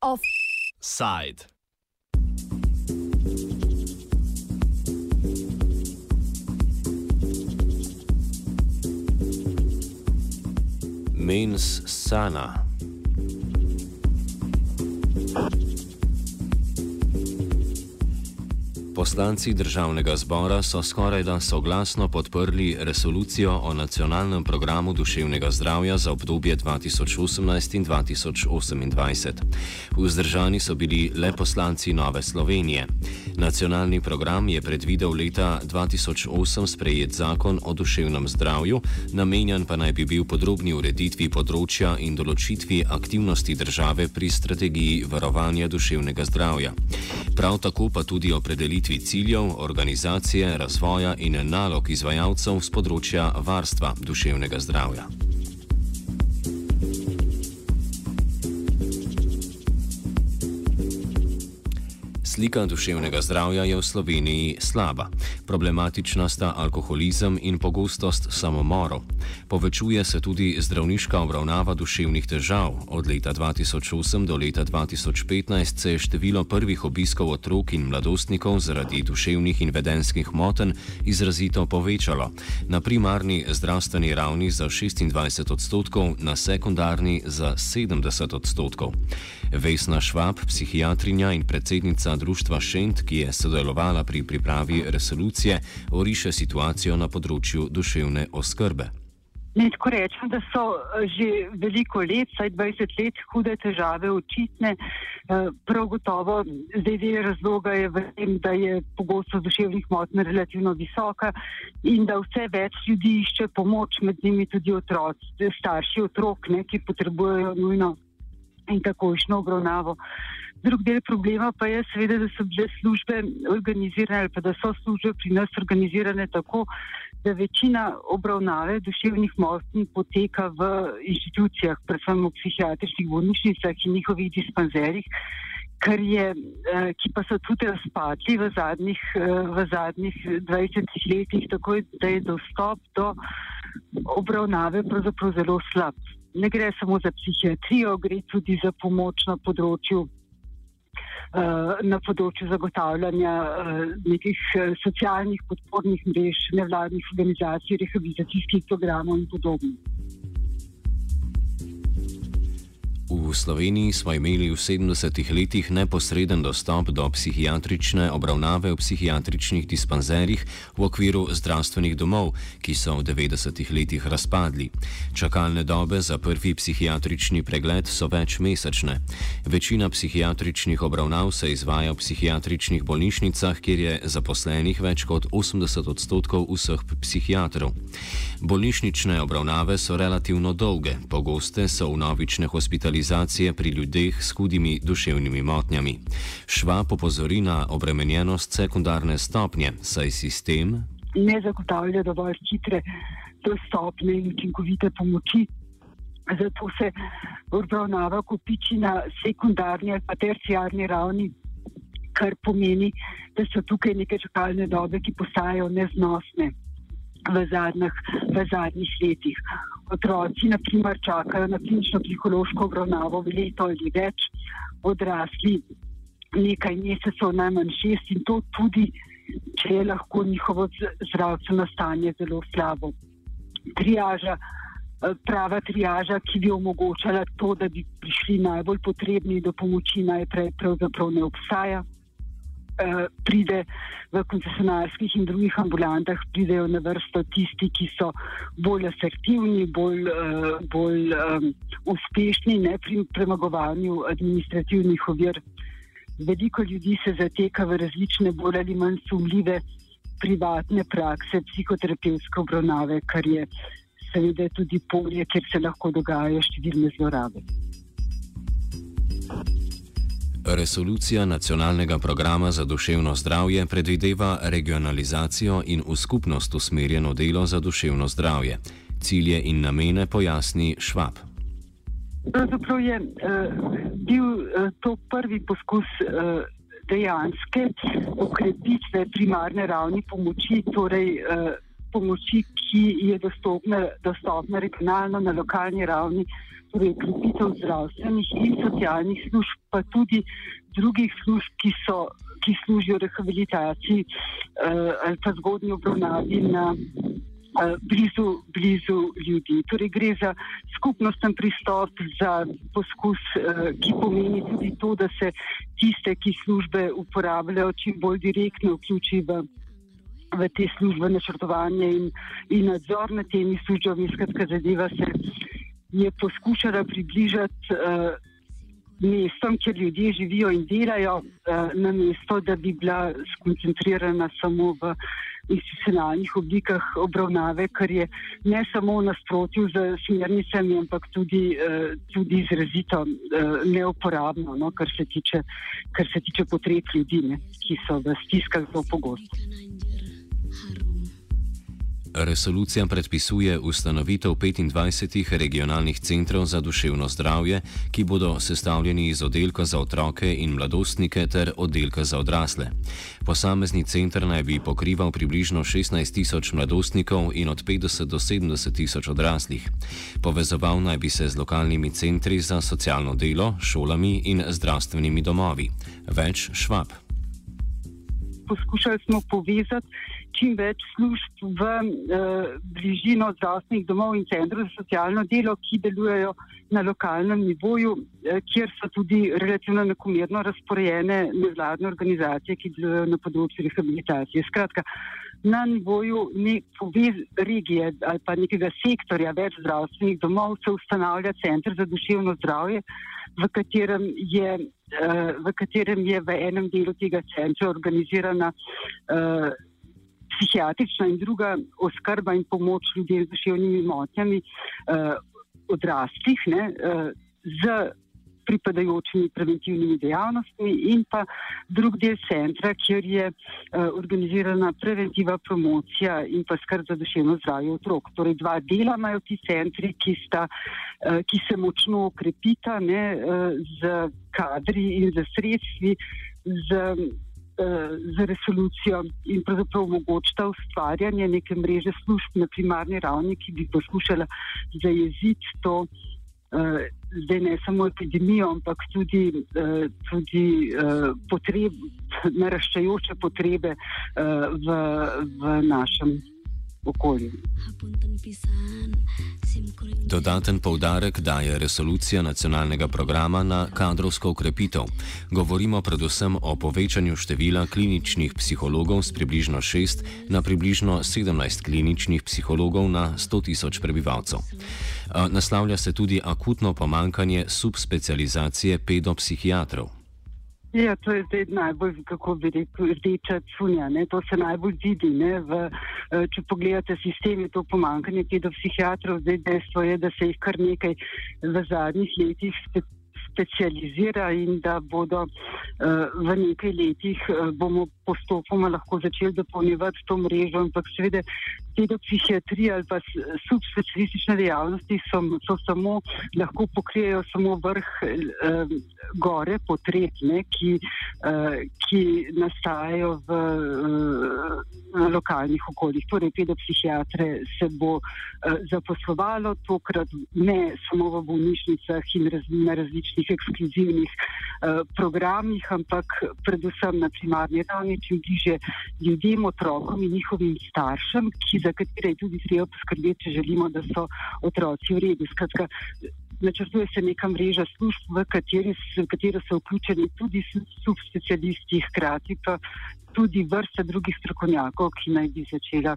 Offside. Means sana. Poslanci državnega zbora so skoraj da soglasno podprli resolucijo o nacionalnem programu duševnega zdravja za obdobje 2018 in 2028. Vzdržani so bili le poslanci Nove Slovenije. Nacionalni program je predvidel leta 2008 sprejet zakon o duševnem zdravju, namenjen pa naj bi bil podrobni ureditvi področja in določitvi aktivnosti države pri strategiji varovanja duševnega zdravja. Prav tako pa tudi opredelitvi določitvi ciljev, organizacije, razvoja in nalog izvajalcev z področja varstva duševnega zdravja. Slika duševnega zdravja je v Sloveniji slaba. Problematična sta alkoholizem in pogostost samomorov. Povečuje se tudi zdravniška obravnava duševnih težav. Od leta 2008 do leta 2015 se je število prvih obiskov otrok in mladostnikov zaradi duševnih in vedenskih motenj izrazito povečalo. Na primarni zdravstveni ravni za 26 odstotkov, na sekundarni za 70 odstotkov. Vesna Švab, psihiatrinja in predsednica društva Šent, ki je sodelovala pri pripravi resolucije, oriše situacijo na področju duševne oskrbe. Tako rečem, da so eh, že veliko let, saj 20 let, hude težave očitne. Eh, prav gotovo zdaj del razloga je v tem, da je pogosto duševnih motenj relativno visoka in da vse več ljudi išče pomoč, med njimi tudi otroci, starši otrok, ne, ki potrebujejo nujno in takošno obravnavo. Drug del problema pa je seveda, da so bile službe organizirane ali pa da so službe pri nas organizirane tako, da večina obravnave duševnih motnj poteka v inštitucijah, predvsem v psihiatričnih bolnišnicah in njihovih dispanzerjih, je, eh, ki pa so tudi razpadli v zadnjih, eh, v zadnjih 20 letih, tako da je dostop do obravnave pravzaprav zelo slab. Ne gre samo za psihiatrijo, gre tudi za pomoč na področju, na področju zagotavljanja uh, nekih uh, socialnih podpornih mrež, nevladnih organizacij, rehabilitacijskih programov in podobno. V Sloveniji smo imeli v 70-ih letih neposreden dostop do psihiatrične obravnave v psihiatričnih dispanzerjih v okviru zdravstvenih domov, ki so v 90-ih letih razpadli. Čakalne dobe za prvi psihiatrični pregled so večmesečne. Večina psihiatričnih obravnav se izvaja v psihiatričnih bolnišnicah, kjer je zaposlenih več kot 80 odstotkov vseh psihiatrov. Bolnišnične obravnave so relativno dolge, pogoste so v novične hospitalizacije hospitalizacije pri ljudeh s hudimi duševnimi motnjami. Šva popozori na obremenjenost sekundarne stopnje, saj sistem ne zagotavlja dovolj hitre, dostopne in učinkovite pomoči. Zato se obravnava kopiči na sekundarni ali pa terciarni ravni, kar pomeni, da so tukaj neke čakalne dobe, ki postajajo neznosne v zadnjih, v zadnjih letih. Otroci, na primer, čakajo na klinično psihološko obravnavo leto ali več, odrasli nekaj mesecev, najmanj šest in to tudi, če je lahko njihovo zdravstveno stanje zelo slabo. Triaža, eh, prava triaža, ki bi omogočala to, da bi prišli najbolj potrebni do pomoči, najprej pravzaprav ne obstaja. Eh, pride v koncesionarskih in drugih ambulantah, pridejo na vrsto tisti, ki so bolj asertivni, bolj, uh, bolj um, uspešni ne, pri premagovanju administrativnih ovir. Veliko ljudi se zateka v različne, bolj ali manj sumljive privatne prakse, psihoterapevtske obravnave, kar je seveda tudi polje, kjer se lahko dogajajo številne zlorabe. Resolucija nacionalnega programa za duševno zdravje predvideva regionalizacijo in v skupnost usmerjeno delo za duševno zdravje. Cilje in namene pojasni Švab. Pravzaprav je uh, bil uh, to prvi poskus uh, dejanske okrepitve primarne ravni pomoči, torej uh, pomoči, ki je dostopna, dostopna regionalno na lokalni ravni, torej okrepitev zdravstvenih in socialnih služb, pa tudi drugih služb, ki, so, ki služijo rehabilitaciji uh, ali pa zgodnji obravnavi na uh, blizu, blizu ljudi. Torej gre za skupnosten pristop, za poskus, uh, ki pomeni tudi to, da se tiste, ki službe uporabljajo, čim bolj direktno vključi v v te službe načrtovanje in, in nadzor nad temi službami. Skratka, zadeva se je poskušala približati uh, mestom, kjer ljudje živijo in delajo, uh, na mesto, da bi bila skoncentrirana samo v institucionalnih oblikah obravnave, kar je ne samo v nasprotju z smernicami, ampak tudi, uh, tudi izrazito uh, neuporabno, no, kar, se tiče, kar se tiče potreb ljudi, ne, ki so v stiskah zelo pogosto. Resolucija predpisuje ustanovitev 25 regionalnih centrov za duševno zdravje, ki bodo sestavljeni iz oddelka za otroke in mladostnike ter oddelka za odrasle. Posamezni center naj bi pokrival približno 16 tisoč mladostnikov in od 50 do 70 tisoč odraslih. Povezoval naj bi se z lokalnimi centri za socialno delo, šolami in zdravstvenimi domovi. Več švab. Poskušali smo povezati čim več služb v uh, bližino zdravstvenih domov in centrov za socialno delo, ki delujejo na lokalnem nivoju, uh, kjer so tudi relativno enakomerno razporejene nevladne organizacije, ki delujejo na področju rehabilitacije. Skratka, na nivoju povez regije ali pa nekega sektorja več zdravstvenih domov se ustanavlja centr za duševno zdravje, v katerem je. V katerem je v enem delu tega centra organizirana uh, psihiatrična in druga oskrba in pomoč ljudem z duševnimi motnjami uh, odraslih ne, uh, z pripadajočimi preventivnimi dejavnostmi in pa drug del centra, kjer je uh, organizirana preventiva, promocija in pa skrb za duševno zdravje otrok. Torej dva dela imajo ti centri, ki, sta, uh, ki se močno okrepita ne, uh, z kadri in z sredstvi. Z, z resolucijo in pravzaprav omogočita ustvarjanje neke mreže služb na primarni ravni, ki bi poskušala zajeziti to, eh, zdaj ne samo epidemijo, ampak tudi, eh, tudi eh, potreb, naraščajoče potrebe v, v našem okolju. Dodaten poudarek daje resolucija nacionalnega programa na kadrovsko ukrepitev. Govorimo predvsem o povečanju števila kliničnih psihologov z približno 6 na približno 17 kliničnih psihologov na 100 tisoč prebivalcev. Naslavlja se tudi akutno pomankanje subspecializacije pedopsihiatrov. Ja, to je zdaj najbolj, kako bi rekel, rdeča cunja. Ne? To se najbolj vidi. V, eh, če pogledate sistem, je to pomankanje pedopsihiatrov. Zdaj dejstvo je, da se jih kar nekaj v zadnjih letih specializira in da bodo uh, v nekaj letih uh, bomo postopoma lahko začeli dopolnjevati to mrežo, ampak seveda pedopsihiatrija ali pa subspecialistične dejavnosti so, so samo, lahko pokrijejo samo vrh uh, gore potrebne, ki, uh, ki nastajajo v uh, lokalnih okoljih. Torej, pedopsihiatre se bo uh, zaposlovalo, tokrat ne samo v bolnišnicah in raz, na različnih ekskluzivnih uh, programih, ampak predvsem na primarni ravni, čim bliže ljudem, otrokom in njihovim staršem, ki za katere je tudi treba poskrbeti, če želimo, da so otroci v redu. Skratka, načrtuje se neka mreža služb, v, kateri, v katero so vključeni tudi subspecialisti, hkrati pa tudi vrsta drugih strokovnjakov, ki naj bi začela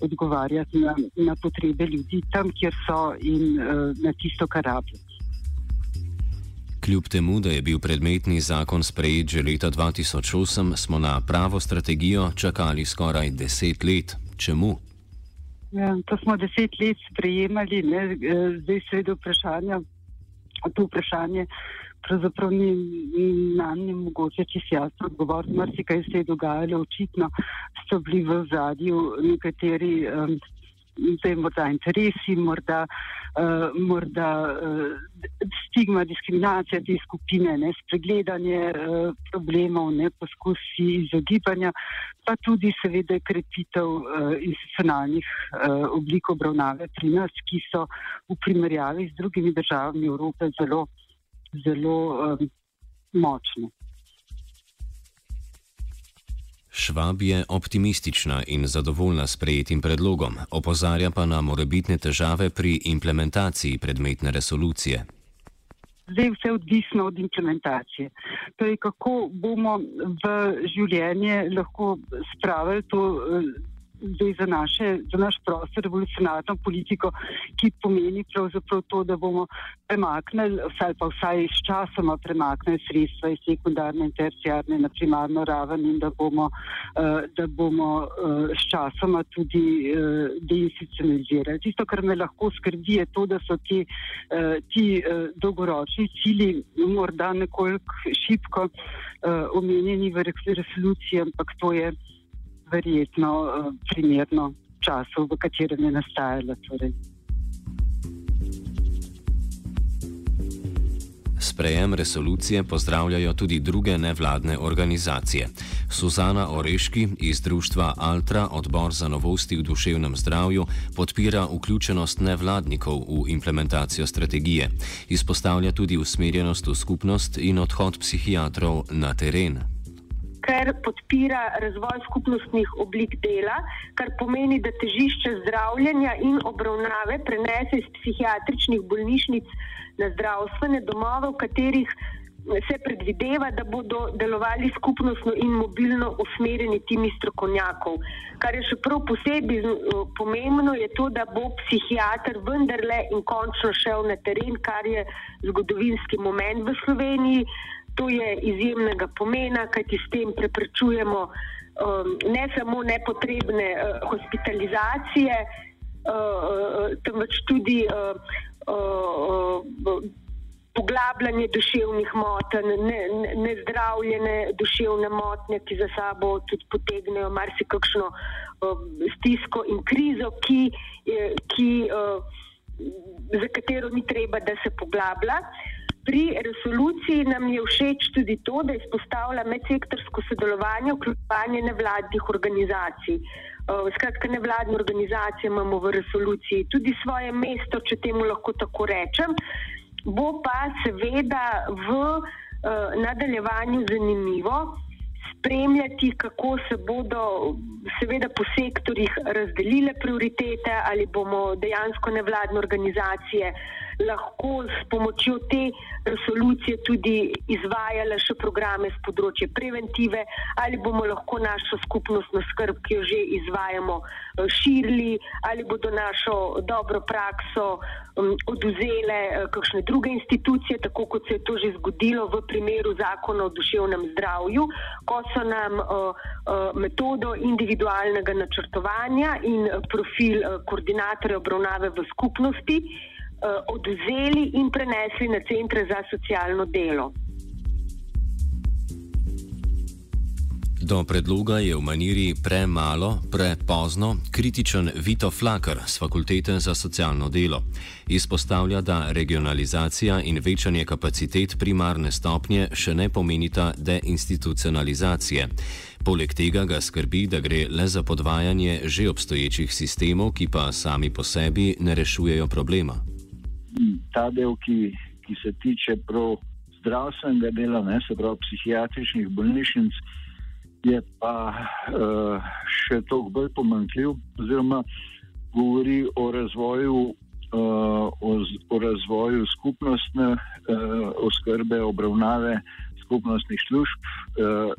odgovarjati na, na potrebe ljudi tam, kjer so in uh, na tisto, kar rabijo. Kljub temu, da je bil predmetni zakon sprejet že leta 2008, smo na pravo strategijo čakali skoraj deset let. Čemu? Ja, to smo deset let sprejemali, ne? Zdaj seveda vprašanje, to vprašanje pravzaprav ni nam ni mogoče čisto jasno odgovoriti, marsikaj se je dogajalo, očitno so bili v zadju nekateri um, zdaj morda interesi, morda, uh, morda uh, stigma, diskriminacija te skupine, ne, spregledanje uh, problemov, ne, poskusi izogibanja, pa tudi seveda krepitev uh, institucionalnih uh, oblik obravnave pri nas, ki so v primerjavi z drugimi državami Evrope zelo, zelo um, močne. Švab je optimistična in zadovoljna s prejetim predlogom, opozarja pa na morebitne težave pri implementaciji predmetne resolucije. Zdaj vse odvisno od implementacije. Torej, kako bomo v življenje lahko spravili to zdaj za, naše, za naš prostor revolucionarno politiko, ki pomeni pravzaprav to, da bomo premaknili, vsaj pa vsaj s časoma premaknili sredstva iz sekundarne in terciarne na primarno raven in da bomo, uh, da bomo uh, s časoma tudi uh, deinstitucionalizirali. Tisto, kar me lahko skrbi, je to, da so ti, uh, ti uh, dolgoročni cilji morda nekoliko šipko uh, omenjeni v resoluciji, ampak to je verjetno uh, primerno času, v katerem je nastajala. Torej. Sprejem resolucije pozdravljajo tudi druge nevladne organizacije. Suzana Oreški iz društva Altra, odbor za novosti v duševnem zdravju, podpira vključenost nevladnikov v implementacijo strategije. Izpostavlja tudi usmerjenost v skupnost in odhod psihiatrov na teren ker podpira razvoj skupnostnih oblik dela, kar pomeni, da težišče zdravljenja in obravnave prenese iz psihiatričnih bolnišnic na zdravstvene domove, v katerih se predvideva, da bodo delovali skupnostno in mobilno usmerjeni timi strokovnjakov. Kar je še prav posebej pomembno, je to, da bo psihiater vendarle in končno šel na teren, kar je zgodovinski moment v Sloveniji. To je izjemnega pomena, kajti s tem preprečujemo um, ne samo nepotrebne uh, hospitalizacije, uh, uh, temveč tudi uh, uh, uh, poglabljanje duševnih motenj, nezdravljene ne, ne duševne motnje, ki za sabo tudi potegnejo marsikakšno uh, stisko in krizo, ki, ki, uh, za katero ni treba, da se poglablja. Uh, Pri resoluciji nam je všeč tudi to, da izpostavlja medsektorsko sodelovanje, vključevanje nevladnih organizacij. Uh, skratka, nevladne organizacije imamo v resoluciji tudi svoje mesto, če temu lahko tako rečem. Bo pa seveda v uh, nadaljevanju zanimivo spremljati, kako se bodo seveda po sektorjih razdelile prioritete ali bomo dejansko nevladne organizacije lahko s pomočjo te resolucije tudi izvajale še programe z področja preventive, ali bomo lahko našo skupnostno skrb, ki jo že izvajamo, eh, širili, ali bodo našo dobro prakso um, oduzele uh, kakšne druge institucije, tako kot se je to že zgodilo v primeru zakona o duševnem zdravju, ko so nam uh, uh, metodo individualnega načrtovanja in profil uh, koordinatorja obravnave v skupnosti odvzeli in prenesli na centre za socialno delo. Do predloga je v maniri premalo, prepozno kritičen Vito Flakar z Fakultete za socialno delo. Izpostavlja, da regionalizacija in večanje kapacitet primarne stopnje še ne pomenita deinstitucionalizacije. Poleg tega ga skrbi, da gre le za podvajanje že obstoječih sistemov, ki pa sami po sebi ne rešujejo problema ta del, ki, ki se tiče prav zdravstvenega dela, ne, se pravi psihiatričnih bolnišnic, je pa uh, še toliko bolj pomankljiv, oziroma govori o razvoju, uh, o, o razvoju skupnostne uh, oskrbe, obravnave skupnostnih služb. Uh,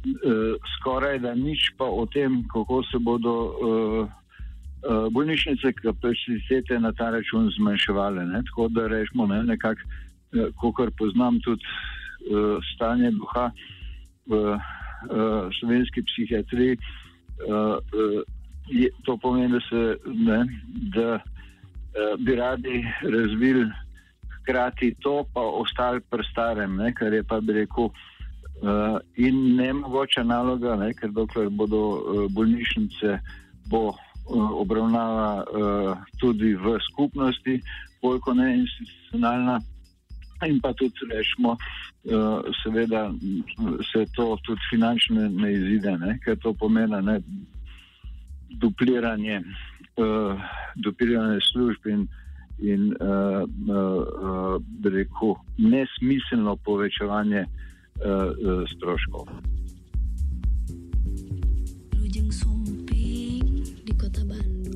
Uh, skoraj da nič pa o tem, kako se bodo uh, bolnišnice kapacitete na ta račun zmanjševale. Ne? Tako da rečemo, ne, nekako, eh, kot poznam tudi uh, stanje duha v uh, slovenski psihiatriji, uh, uh, je, to pomeni, da, se, ne, da uh, bi radi razvili hkrati to, pa ostali pri starem, ne, kar je pa bi rekel. Uh, in ne mogoče naloga, ne, ker dokler bodo uh, bolnišnice, bo obravnava tudi v skupnosti, koliko ne institucionalna. In pa tudi, rečemo, seveda se to tudi finančno ne izide, ne? ker to pomeni ne, dupliranje, dupliranje služb in, in uh, uh, rekel, nesmiselno povečevanje uh, stroškov.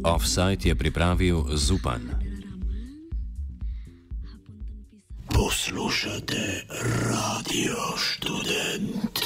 Offside je pripravil Zupan. Poslušate radio študent.